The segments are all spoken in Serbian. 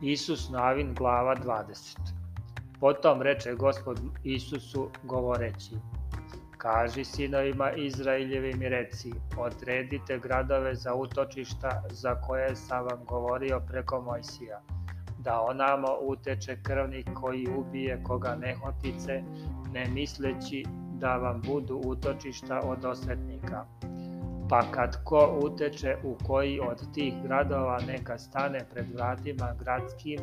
Isus Novin glava 20 Potom reče gospod Isusu govoreći Kaži sinovima Izraeljevim i reci Odredite gradove za utočišta za koje sam vam govorio preko Mojsija da onamo uteče krvnik koji ubije koga nehotice, ne misleći da vam budu utočišta od osvetnika pa kad ko uteče u koji od tih gradova neka stane pred vratima gradskim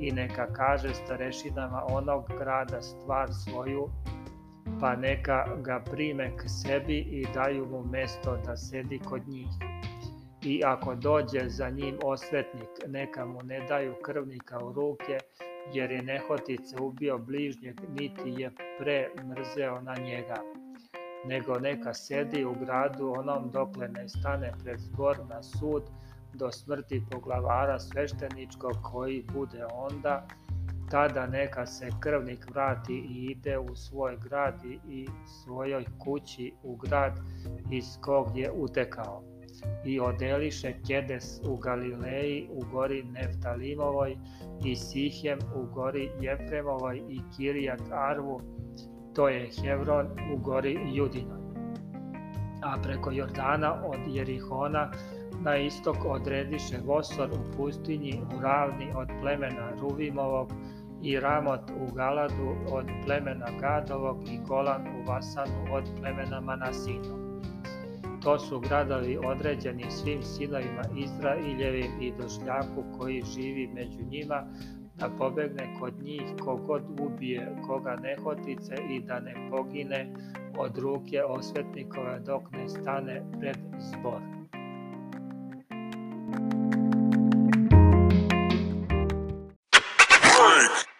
i neka kaže starešinama onog grada stvar svoju, pa neka ga prime k sebi i daju mu mesto da sedi kod njih. I ako dođe za njim osvetnik, neka mu ne daju krvnika u ruke, jer je nehotice ubio bližnjeg, niti je pre mrzeo na njega nego neka sedi u gradu onom dokle ne stane pred zbor na sud do smrti poglavara svešteničkog koji bude onda, tada neka se krvnik vrati i ide u svoj grad i svojoj kući u grad iz kog je utekao i odeliše Kedes u Galileji u gori Neftalimovoj i Sihem u gori Jefremovoj i Kirijat Arvu to je Hevron u gori Judinoj, a preko Jordana od Jerihona na istok odrediše Vosor u pustinji u ravni od plemena Ruvimovog i Ramot u Galadu od plemena Gadovog i Golan u Vasanu od plemena Manasinog. To su gradovi određeni svim sinovima Izrailjevim i došljaku koji živi među njima, da pobegne kod njih kogod ubije koga nehotice i da ne pogine od ruke osvetnikova dok ne stane pred zbor.